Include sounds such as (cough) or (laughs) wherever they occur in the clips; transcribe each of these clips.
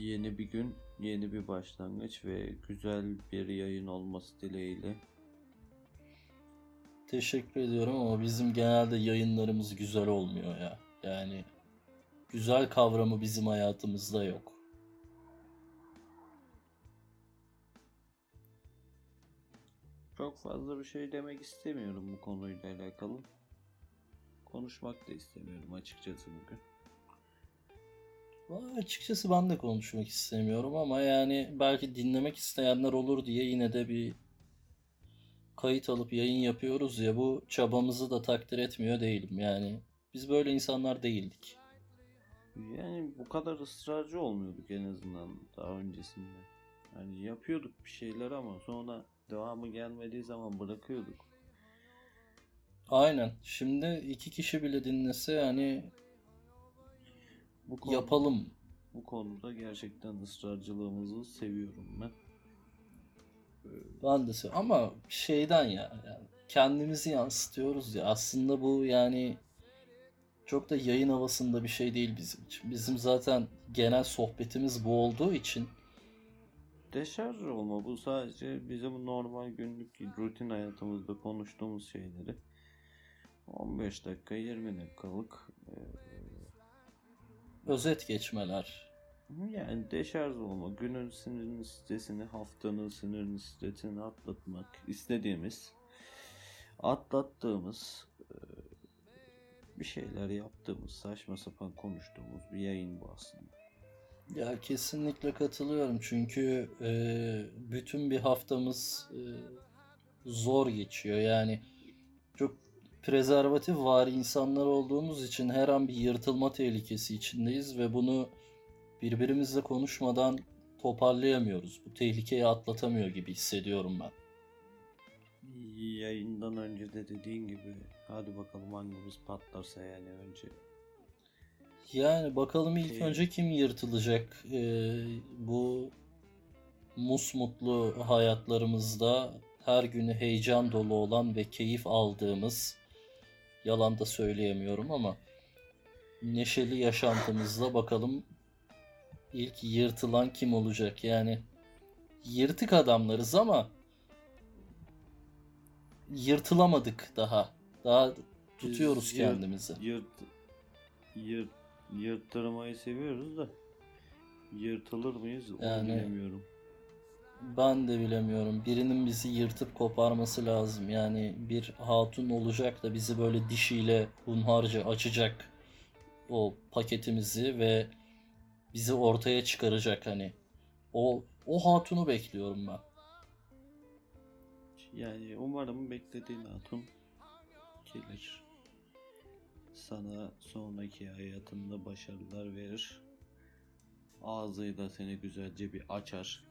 Yeni bir gün, yeni bir başlangıç ve güzel bir yayın olması dileğiyle. Teşekkür ediyorum ama bizim genelde yayınlarımız güzel olmuyor ya. Yani güzel kavramı bizim hayatımızda yok. Çok fazla bir şey demek istemiyorum bu konuyla alakalı. Konuşmak da istemiyorum açıkçası bugün. Açıkçası ben de konuşmak istemiyorum ama yani belki dinlemek isteyenler olur diye yine de bir kayıt alıp yayın yapıyoruz ya bu çabamızı da takdir etmiyor değilim yani. Biz böyle insanlar değildik. Yani bu kadar ısrarcı olmuyorduk en azından daha öncesinde. Hani yapıyorduk bir şeyler ama sonra devamı gelmediği zaman bırakıyorduk. Aynen. Şimdi iki kişi bile dinlese yani Bu konu- yapalım. Bu konuda gerçekten ısrarcılığımızı seviyorum ben. Ben de se- ama şeyden ya yani kendimizi yansıtıyoruz ya aslında bu yani çok da yayın havasında bir şey değil bizim için. Bizim zaten genel sohbetimiz bu olduğu için Deşarj olma bu sadece bizim normal günlük rutin hayatımızda konuştuğumuz şeyleri 15 dakika 20 dakikalık özet geçmeler. yani deşarj olma günün sinirini stresini haftanın sinirini stresini atlatmak istediğimiz atlattığımız e, bir şeyler yaptığımız saçma sapan konuştuğumuz bir yayın bu aslında. Ya kesinlikle katılıyorum çünkü e, bütün bir haftamız e, zor geçiyor. Yani prezervatif var insanlar olduğumuz için her an bir yırtılma tehlikesi içindeyiz ve bunu birbirimizle konuşmadan toparlayamıyoruz. Bu tehlikeyi atlatamıyor gibi hissediyorum ben. Yayından önce de dediğin gibi hadi bakalım hangimiz patlarsa yani önce Yani bakalım ilk Şey- önce kim yırtılacak e, bu musmutlu hayatlarımızda her günü heyecan dolu olan ve keyif aldığımız yalan da söyleyemiyorum ama neşeli yaşantımızda bakalım ilk yırtılan kim olacak yani yırtık adamlarız ama yırtılamadık daha daha tutuyoruz Biz yırt- kendimizi. Yırt, yırt, yırttırmayı seviyoruz da yırtılır mıyız onu Yani- bilemiyorum. Ben de bilemiyorum. Birinin bizi yırtıp koparması lazım. Yani bir hatun olacak da bizi böyle dişiyle hunharca açacak o paketimizi ve bizi ortaya çıkaracak hani. O o hatunu bekliyorum ben. Yani umarım beklediğin hatun gelir. Sana sonraki hayatında başarılar verir. Ağzıyla seni güzelce bir açar.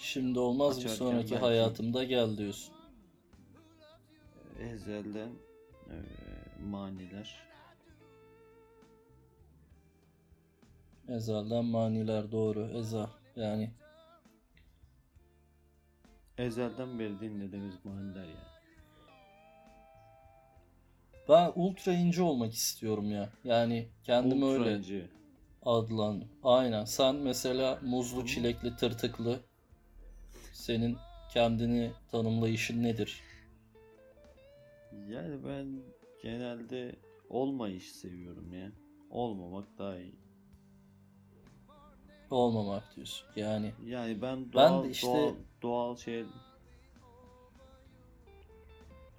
Şimdi olmaz bir Açarken sonraki belki- hayatımda gel diyorsun. Ezelden eee, maniler. Ezelden maniler doğru. Ezel yani Ezelden beri dinlediğimiz maniler ya. ben ultra ince olmak istiyorum ya. Yani kendimi Ultra öyle ince. adlan. Aynen. Sen mesela muzlu, çilekli, tırtıklı. Senin kendini tanımlayışın nedir? Yani ben genelde olmayış seviyorum ya. Olmamak daha iyi. Olmamak diyorsun. Yani Yani ben Ben doğal de işte- doğal, doğal şey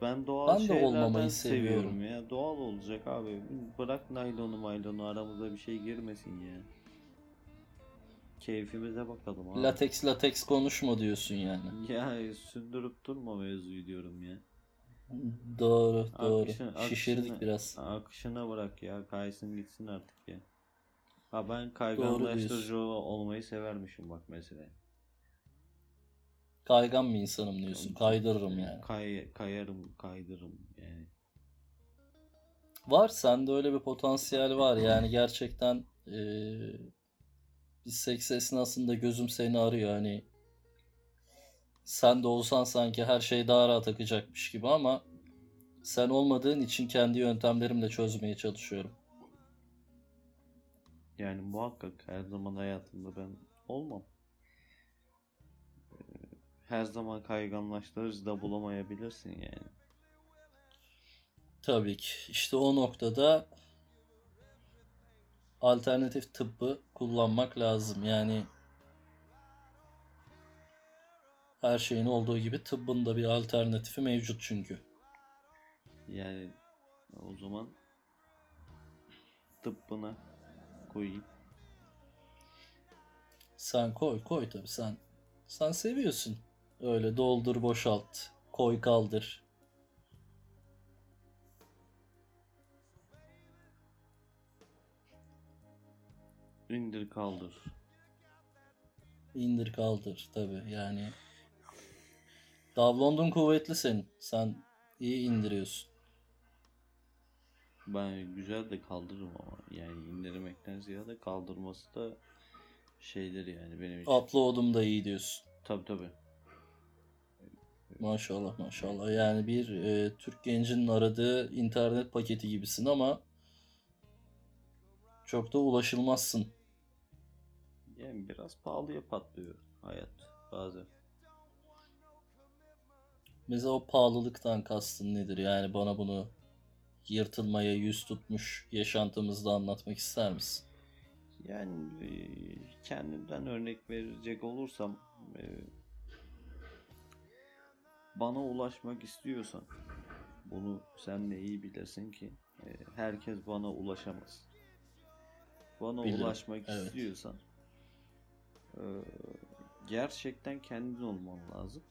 ben doğal Ben de şeylerden olmamayı seviyorum seviyorum. ya. Doğal olacak abi. Bırak naylonu maylonu aramıza bir şey girmesin ya. Keyfimize bakalım abi. lateks lateks konuşma diyorsun yani. Ya sündürüp durma mevzuyu diyorum ya. Doğru, doğru. Akışın- Şişirdik akışını- biraz. Akışına bırak ya. Kaysın gitsin artık ya. Ha ben kayganlaştırıcı olmayı severmişim bak mesela. Kaygan bir insanım diyorsun. Kaydırırım yani. Kay, kayarım, kaydırırım yani. Var sende öyle bir potansiyel var. Yani gerçekten eee bir seks esnasında gözüm seni arıyor. Hani sen de olsan sanki her şey daha rahat akacakmış gibi ama sen olmadığın için kendi yöntemlerimle çözmeye çalışıyorum. Yani muhakkak her zaman hayatımda ben olmam. Ee, Her zaman kayganlaştırıcı da bulamayabilirsin yani. Tabii ki. İşte o noktada alternatif tıbbı kullanmak lazım. Yani her şeyin olduğu gibi tıbbın da bir alternatifi mevcut çünkü. Yani o zaman tıbbına koyayım. Sen koy koy tabii sen. Sen seviyorsun. Öyle doldur boşalt. Koy kaldır. İndir kaldır. indir kaldır tabii yani. Davlondun kuvvetli senin. Sen iyi indiriyorsun. Ben güzel de kaldırırım ama yani indirmekten ziyade kaldırması da şeydir yani benim için. Upload'um da iyi diyorsun. Tabii tabii. Maşallah maşallah. Yani bir e, Türk gencinin aradığı internet paketi gibisin ama çok da ulaşılmazsın. Yani biraz pahalıya patlıyor hayat bazen. Mesela o pahalılıktan kastın nedir? Yani bana bunu yırtılmaya yüz tutmuş yaşantımızda anlatmak ister misin? Yani e, kendimden örnek verecek olursam e, bana ulaşmak istiyorsan bunu sen de iyi bilirsin ki e, herkes bana ulaşamaz. Bana Bilirim, ulaşmak evet. istiyorsan e, gerçekten kendin olman lazım.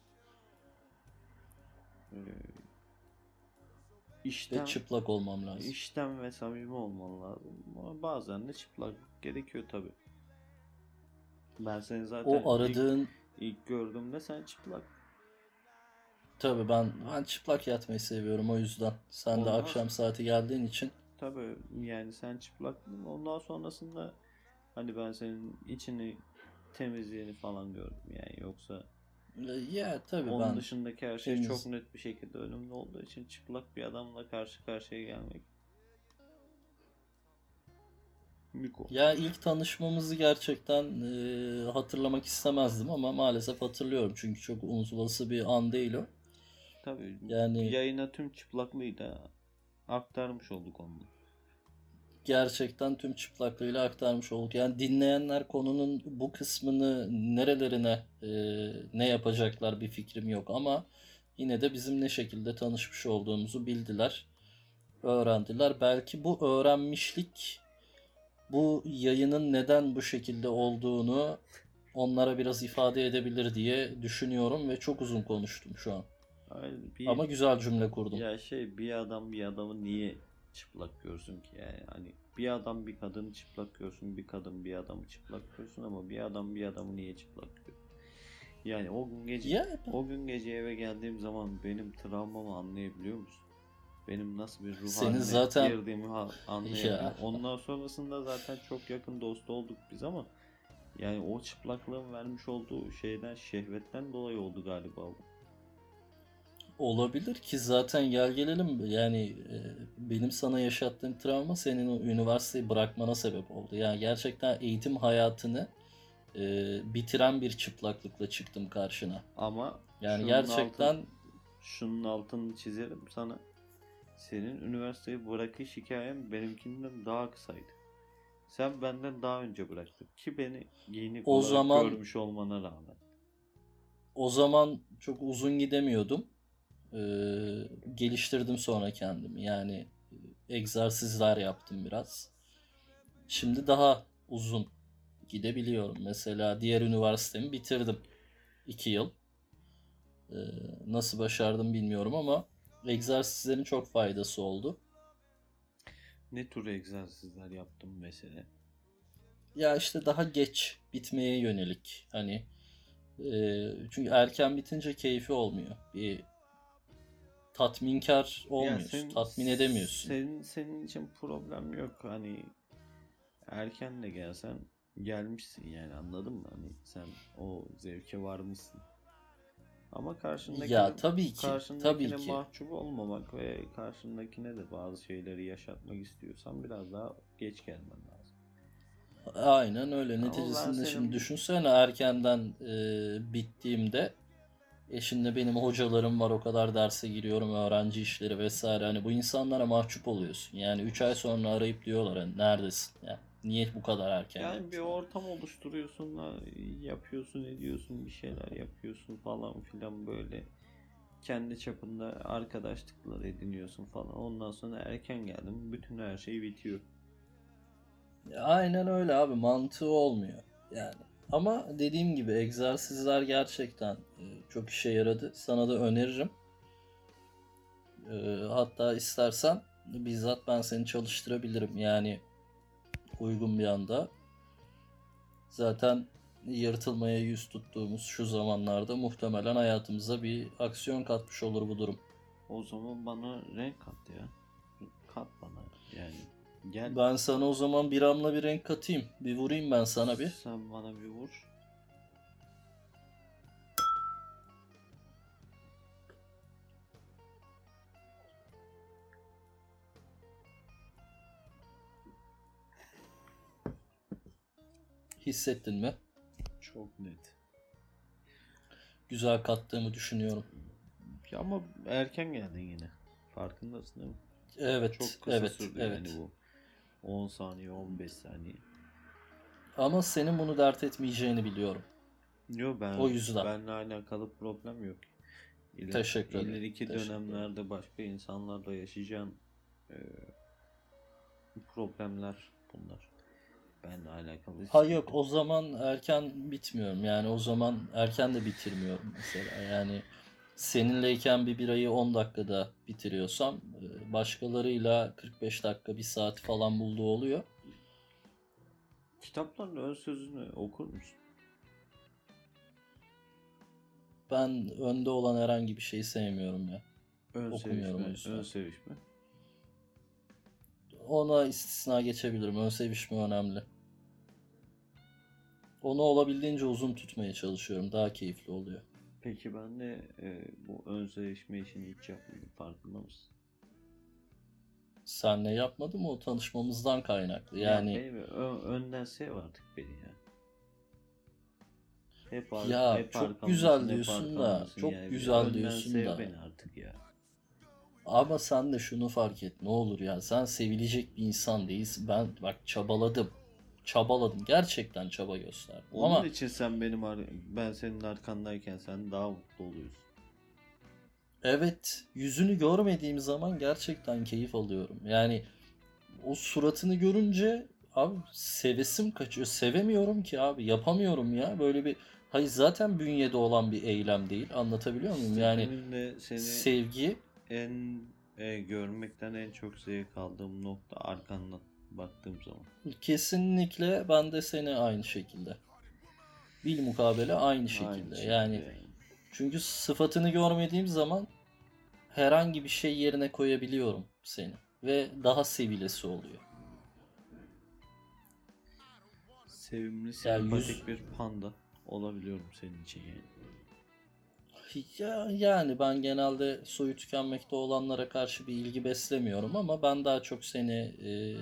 E, Ve işten çıplak olmam lazım. İşten ve samimi olman lazım. Ama bazen de çıplak gerekiyor tabi. Ben seni zaten O aradığın ilk, ilk gördüğümde sen çıplak. tabii ben ben çıplak yatmayı seviyorum o yüzden. Sen de Olmaz. akşam saati geldiğin için Tabi yani sen çıplaktın. Ondan sonrasında hani ben senin içini temizliğini falan gördüm yani yoksa e, ya tabii onun ben dışındaki her şey temiz- çok net bir şekilde önümde olduğu için çıplak bir adamla karşı karşıya gelmek Miko. Ya ilk tanışmamızı gerçekten e, hatırlamak istemezdim ama maalesef hatırlıyorum. Çünkü çok unutulası bir an değil o. Tabii Yani yayına tüm çıplaklığı da aktarmış olduk onunla. Gerçekten tüm çıplaklığıyla aktarmış olduk. Yani dinleyenler konunun bu kısmını nerelerine e, ne yapacaklar bir fikrim yok ama yine de bizim ne şekilde tanışmış olduğumuzu bildiler, öğrendiler. Belki bu öğrenmişlik bu yayının neden bu şekilde olduğunu onlara biraz ifade edebilir diye düşünüyorum ve çok uzun konuştum şu an. Aynen, bir, Ama güzel cümle kurdum. ya şey bir adam bir adamı niye çıplak görsün ki yani hani bir adam bir kadını çıplak görsün bir kadın bir adamı çıplak görsün ama bir adam bir adamı niye çıplak görüyor? Yani o gün gece Ya o gün gece eve geldiğim zaman benim travmamı anlayabiliyor musun? Benim nasıl bir ruh Senin haline zaten- girdiğimi anlayabiliyor. Ya. Ondan sonrasında zaten çok yakın dost olduk biz ama yani o çıplaklığın vermiş olduğu şeyden şehvetten dolayı oldu galiba bu. Olabilir ki zaten gel gelelim yani e, benim sana yaşattığım travma senin o üniversiteyi bırakmana sebep oldu. Yani gerçekten eğitim hayatını e, bitiren bir çıplaklıkla çıktım karşına. Ama Yani gerçekten altın- şunun altını çizerim sana. Senin üniversiteyi bırakış hikayen benimkinden daha kısaydı. Sen benden daha önce bıraktın ki beni giyinik O olarak zaman- görmüş olmana rağmen. o zaman çok uzun gidemiyordum. E, geliştirdim sonra kendimi. Yani e, egzersizler yaptım biraz. Şimdi daha uzun gidebiliyorum. Mesela diğer üniversitemi bitirdim. 2 yıl. Ee, nasıl başardım bilmiyorum ama egzersizlerin çok faydası oldu. Ne tür egzersizler yaptım mesela? Ya işte daha geç bitmeye yönelik. Hani e, çünkü erken bitince keyfi olmuyor. Bir tatminkar olmuyorsun. senin- tatmin edemiyorsun. Senin, senin için problem yok. Hani erken de gelsen gelmişsin yani anladın mı? Hani sen o zevke varmışsın. Ama karşındaki Ya tabii ki. karşındakine Tabii ki. mahcup olmamak ve karşındakine de bazı şeyleri yaşatmak istiyorsan biraz daha geç gelmen lazım. Aynen öyle. Neticesinde senin- şimdi düşünsene erkenden e, bittiğimde e şimdi benim hocalarım var o kadar derse giriyorum öğrenci işleri vesaire hani bu insanlara mahcup oluyorsun. Yani 3 ay sonra arayıp diyorlar hani neredesin? Ya niye bu kadar erken Yani yaptın? bir ortam oluşturuyorsun, ha, yapıyorsun, ediyorsun, bir şeyler yapıyorsun falan filan böyle. Kendi çapında arkadaşlıklar ediniyorsun falan. Ondan sonra erken geldim, bütün her şey bitiyor. Aynen öyle abi mantığı olmuyor yani. Ama dediğim gibi egzersizler gerçekten e, çok işe yaradı. Sana da öneririm. E, hatta istersen bizzat ben seni çalıştırabilirim yani uygun bir anda. Zaten yırtılmaya yüz tuttuğumuz şu zamanlarda muhtemelen hayatımıza bir aksiyon katmış olur bu durum. O zaman bana renk kat ya. Kat bana yani. Gel. Ben sana o zaman bir amla bir renk katayım. Bir vurayım ben sana bir. Sen bana bir vur. Hissettin mi? Çok net. Güzel kattığımı düşünüyorum. Ya ama erken geldin yine. Farkındasın değil mi? Evet, Çok kısa evet, sürdü evet. yani bu. 10 saniye, 15 saniye. Ama senin bunu dert etmeyeceğini biliyorum. Yok ben O yüzden. benle alakalı problem yok. İler, Teşekkür ederim, İleriki teşekkür dönemlerde başka insanlarla yaşayacağın e, problemler bunlar. Benle alakalı. Ha sıkıntı yok o zaman erken bitmiyorum. Yani o zaman erken de bitirmiyorum mesela. Yani seninleyken bir birayı 10 dakikada bitiriyorsam e, başkalarıyla 45 dakika, 1 saat falan bulduğu oluyor. Kitapların ön sözünü okur musun? Ben önde olan herhangi bir şeyi sevmiyorum ya. Ön Okumuyorum sevişme, ön sevişme. Ona istisna geçebilirim. Ön sevişme önemli. Onu olabildiğince uzun tutmaya çalışıyorum. Daha keyifli oluyor. Peki ben de e, bu ön sevişme işini hiç yapmıyorum. Farkında mısın? Senle yapmadım o tanışmamızdan kaynaklı. Ya Yani beni ö- önden sev artık beni ya. Hep ar- Ya, hep çok güzel diyorsun da, çok yani. güzel Önden diyorsun sev da. beni artık ya. ama sen de şunu fark et. Ne olur ya sen sevilecek bir insan değilsin. Ben bak çabaladım. Çabaladım. Gerçekten çaba gösterdim. Onun Ama için sen benim ar- ben senin arkandayken sen daha mutlu oluyorsun. evet yüzünü görmediğim zaman gerçekten keyif alıyorum. Yani o suratını görünce abi sevesim kaçıyor. Sevemiyorum ki abi. Yapamıyorum ya. Böyle bir hayır zaten bünyede olan bir eylem değil. Anlatabiliyor muyum? Yani seni sevgi en e, görmekten en çok zevk aldığım nokta arkandan baktığım zaman. Kesinlikle ben de seni aynı şekilde. Bil mukabele aynı şekilde. Aynı şekilde yani çünkü sıfatını görmediğim zaman herhangi bir şey yerine koyabiliyorum seni ve daha sevilesi oluyor. Sevimli, sempatik yüz- bir panda olabiliyorum senin için yani. Ya, yani ben genelde soyu tükenmekte olanlara karşı bir ilgi beslemiyorum ama ben daha çok seni e,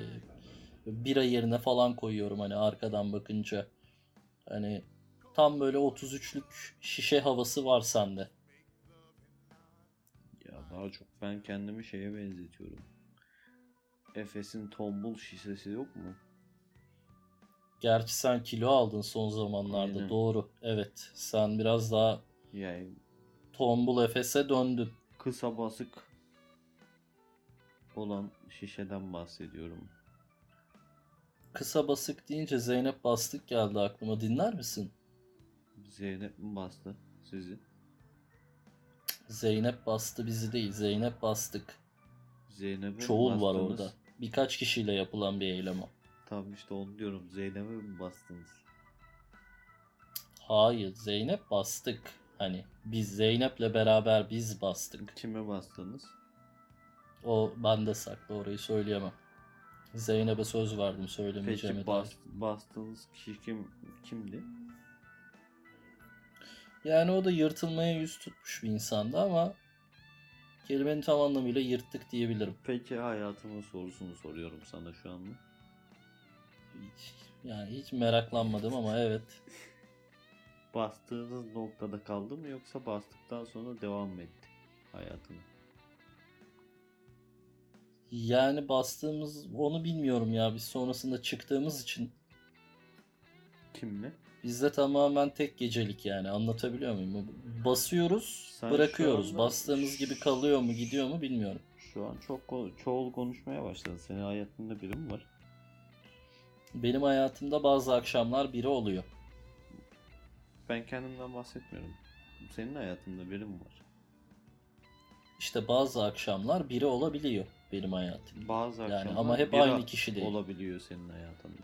bira yerine falan koyuyorum hani arkadan bakınca. Hani tam böyle 33'lük şişe havası var sende. Ya daha çok ben kendimi şeye benzetiyorum. Efes'in tombul şişesi yok mu? Gerçi sen kilo aldın son zamanlarda. Aynen. Doğru. Evet. Sen biraz daha Yani tombul Efes'e döndün. kısa basık olan şişeden bahsediyorum. Kısa basık deyince Zeynep Bastık geldi aklıma. Dinler misin? Zeynep mi bastı sizi? Zeynep bastı bizi değil. Zeynep Bastık. Zeynep'e Çoğul var bastınız? orada. Birkaç kişiyle yapılan bir eylem o. Tamam işte onu diyorum. Zeynep'e mi bastınız? Hayır. Zeynep bastık. Hani biz Zeynep'le beraber biz bastık. Kime bastınız? O bende saklı orayı söyleyemem. Zeynep'e söz verdim söylemeyeceğime Peki bas, bastığınız kişi kim kimdi? Yani o da yırtılmaya yüz tutmuş bir insandı ama kelimenin tam anlamıyla yırttık diyebilirim. Peki hayatımın sorusunu soruyorum sana şu anda. Hiç- yani hiç meraklanmadım ama evet. Bastığınız noktada kaldı mı yoksa bastıktan sonra devam mı etti hayatını? Yani bastığımız onu bilmiyorum ya. Biz sonrasında çıktığımız için Kimle? bizde tamamen tek gecelik yani anlatabiliyor muyum? Basıyoruz, Sen bırakıyoruz. anda- Bastığımız gibi kalıyor mu, gidiyor mu bilmiyorum. Şu an çok çoğul konuşmaya başladın. Senin hayatında biri mi var? Benim hayatımda bazı akşamlar biri oluyor. Ben kendimden bahsetmiyorum. Senin hayatında biri mi var? İşte bazı akşamlar biri olabiliyor benim hayatımda. Bazı Yani ama hep aynı kişi değil. olabiliyor senin hayatında.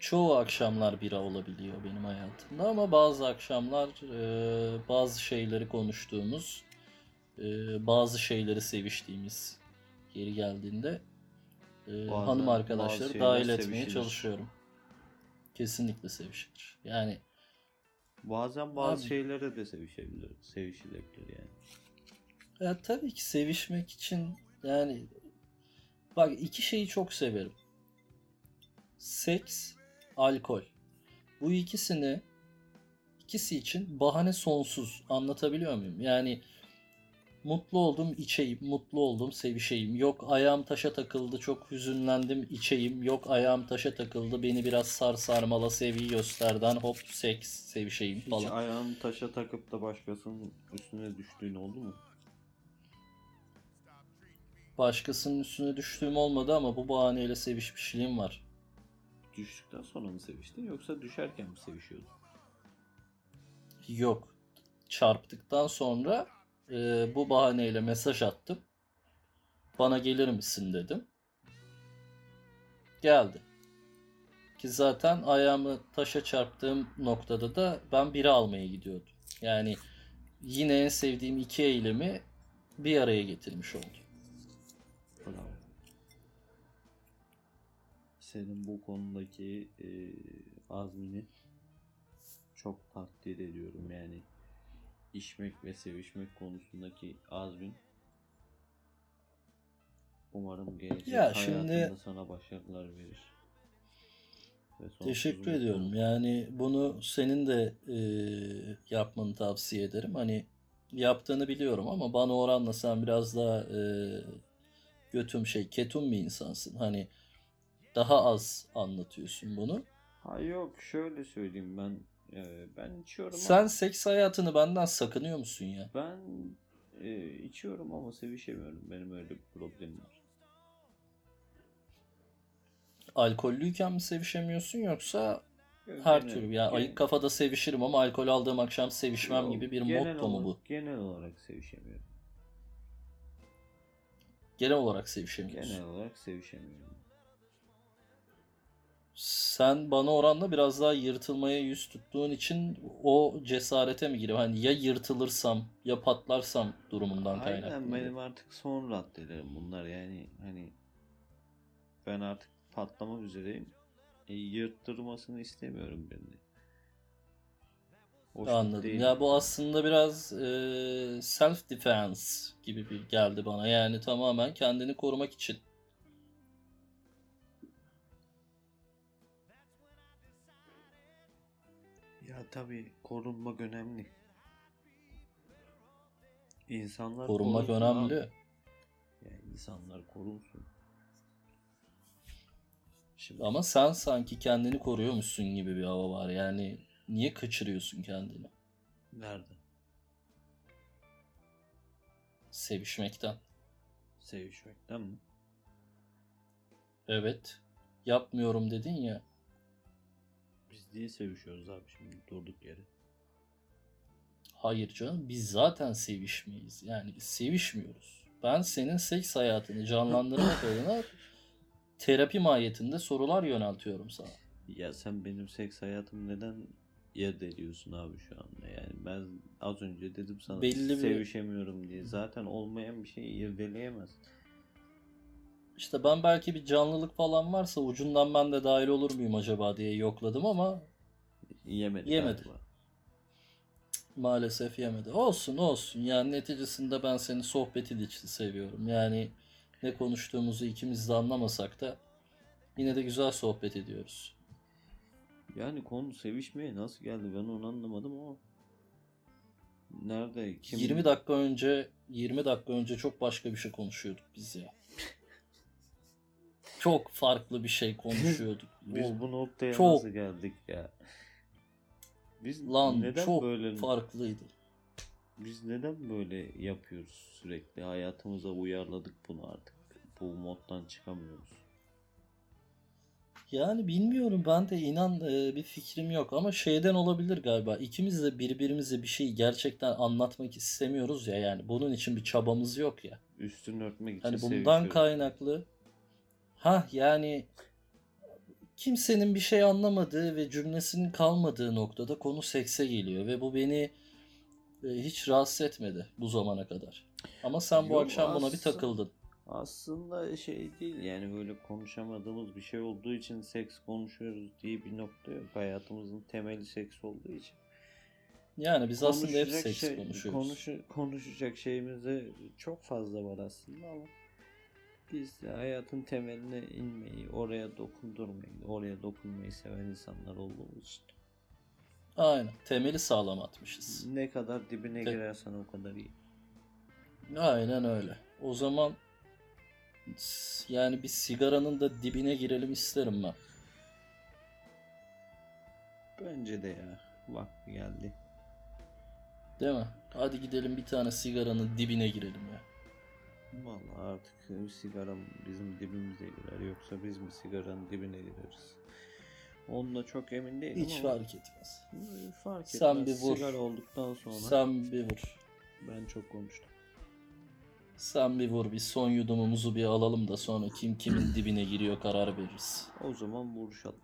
Çoğu akşamlar bira olabiliyor benim hayatımda ama bazı akşamlar e, bazı şeyleri konuştuğumuz, e, bazı şeyleri seviştiğimiz yeri geldiğinde e, Bazen hanım arkadaşları dahil etmeye sevişilir. çalışıyorum. Kesinlikle sevişilir. Yani Bazen bazı Abi- şeylere de sevişebilir, sevişilebilir yani. Ya tabii ki sevişmek için yani bak iki şeyi çok severim. Seks, alkol. Bu ikisini ikisi için bahane sonsuz. Anlatabiliyor muyum? Yani mutlu oldum içeyim, mutlu oldum sevişeyim. Yok ayağım taşa takıldı çok hüzünlendim içeyim. Yok ayağım taşa takıldı beni biraz sar sarmala sevgi gösterden hop seks sevişeyim Hiç falan. ayağını taşa takıp da başkasının üstüne düştüğün oldu mu? Başkasının üstüne düştüğüm olmadı ama bu bahaneyle sevişmişliğim var. Düştükten sonra mı seviştin yoksa düşerken mi sevişiyordun? Yok. Çarptıktan sonra e, bu bahaneyle mesaj attım. Bana gelir misin dedim. Geldi. Ki zaten ayağımı taşa çarptığım noktada da ben biri almaya gidiyordum. Yani yine en sevdiğim iki eylemi bir araya getirmiş oldum. Senin bu konudaki e, azmini çok takdir ediyorum. Yani içmek ve sevişmek konusundaki azmin umarım gelecek Ya şimdi- hayatında sana başarılar verir. Teşekkür ediyorum. Yani bunu senin de e, yapmanı tavsiye ederim. Hani yaptığını biliyorum ama bana oranla sen biraz daha e, götüm şey ketum bir insansın. Hani daha az anlatıyorsun bunu. Ha yok şöyle söyleyeyim ben e, ben içiyorum Sen ama seks hayatını benden sakınıyor musun ya? ben e, içiyorum ama sevişemiyorum. Benim öyle bir problemim var. Alkollüyken mi sevişemiyorsun yoksa Yok, her genel- türlü ya gen- ayık kafada sevişirim ama alkol aldığım akşam sevişmem Yok, gibi bir genel motto mu bu? Genel olarak sevişemiyorum. Genel olarak sevişemiyorsun. Genel olarak sevişemiyorum. Sen bana oranla biraz daha yırtılmaya yüz tuttuğun için o cesarete mi giriyor? Hani ya yırtılırsam ya patlarsam durumundan Aynen kaynaklı. benim artık son raddelerim bunlar yani hani ben artık patlamak üzereyim. E, yırttırmasını istemiyorum beni. Hoşnut Anladım. değilim. Ya bu aslında biraz e, self defense gibi bir geldi bana. Yani tamamen kendini korumak için. Ya tabii korunmak önemli. İnsanlar Korunmak korunsun önemli. abi. Yani insanlar korunsun. Şimdi Ama sen sanki kendini koruyormuşsun gibi bir hava var. Yani niye kaçırıyorsun kendini? nerede? Sevişmekten. Sevişmekten mi? Evet. Yapmıyorum dedin ya. Biz niye sevişiyoruz abi şimdi durduk yere? Hayır canım biz zaten sevişmeyiz. Yani sevişmiyoruz. Ben senin seks hayatını canlandırmak (laughs) adına terapi mahiyetinde sorular yöneltiyorum sana. Ya sen benim seks hayatımı neden irdeliyorsun abi şu anda? Yani ben az önce dedim sana Belli bir- sevişemiyorum diye. Zaten olmayan bir şeyi irdeleyemez. İşte ben belki bir canlılık falan varsa ucundan ben de dahil olur muyum acaba diye yokladım ama Yemedi. Yemedi. galiba. maalesef yemedi. Olsun olsun yani neticesinde ben seni sohbetin için seviyorum. Yani ne konuştuğumuzu ikimiz de anlamasak da Yine de güzel sohbet ediyoruz. Yani konu sevişmeye nasıl geldi ben onu anlamadım ama. Nerede? Kim? 20 dakika önce 20 dakika önce çok başka bir şey konuşuyorduk biz ya. Çok farklı bir şey konuşuyorduk. (laughs) Biz bu noktaya çok- nasıl geldik ya? Biz Lan neden çok böyle farklıydı. biz neden böyle yapıyoruz sürekli? Hayatımıza uyarladık bunu artık. Bu moddan çıkamıyoruz. Yani bilmiyorum ben de inan e, bir fikrim yok ama şeyden olabilir galiba. İkimiz de birbirimize bir şeyi gerçekten anlatmak istemiyoruz ya yani bunun için bir çabamız yok ya. Üstünü örtmek için Hani bundan sevişiyoruz. kaynaklı ha yani kimsenin bir şey anlamadığı ve cümlesinin kalmadığı noktada konu sekse geliyor ve bu beni e, hiç rahatsız etmedi bu zamana kadar. Ama sen bu Yok, akşam buna bir takıldın. Aslında şey değil yani böyle konuşamadığımız bir şey olduğu için seks konuşuyoruz diye bir nokta yok. Hayatımızın temeli seks olduğu için. Yani biz aslında hep Konuşacak seks şey- konuşuyoruz. konuşu- konuşacak şeyimiz de çok fazla var aslında ama biz de hayatın temeline inmeyi, oraya dokundurmayı, oraya dokunmayı seven insanlar olduğumuz için. Aynen. Temeli sağlam atmışız. Ne kadar dibine Te- girersen o kadar iyi. Aynen öyle. O zaman yani bir sigaranın da dibine girelim isterim ben. Bence de ya. Vakti geldi. Değil mi? Hadi gidelim bir tane sigaranın dibine girelim ya. Vallahi artık sigara mı bizim dibimize girer yoksa biz mi sigaranın dibine gireriz? Onunla çok emin değilim Hiç ama fark etmez. e, fark etmez. Sen bir vur. Sigara olduktan sonra Sen bir vur. ben çok konuştum. Sen bir vur. Bir son yudumumuzu bir alalım da sonra kim kimin dibine giriyor karar veririz. O zaman vuruşalım.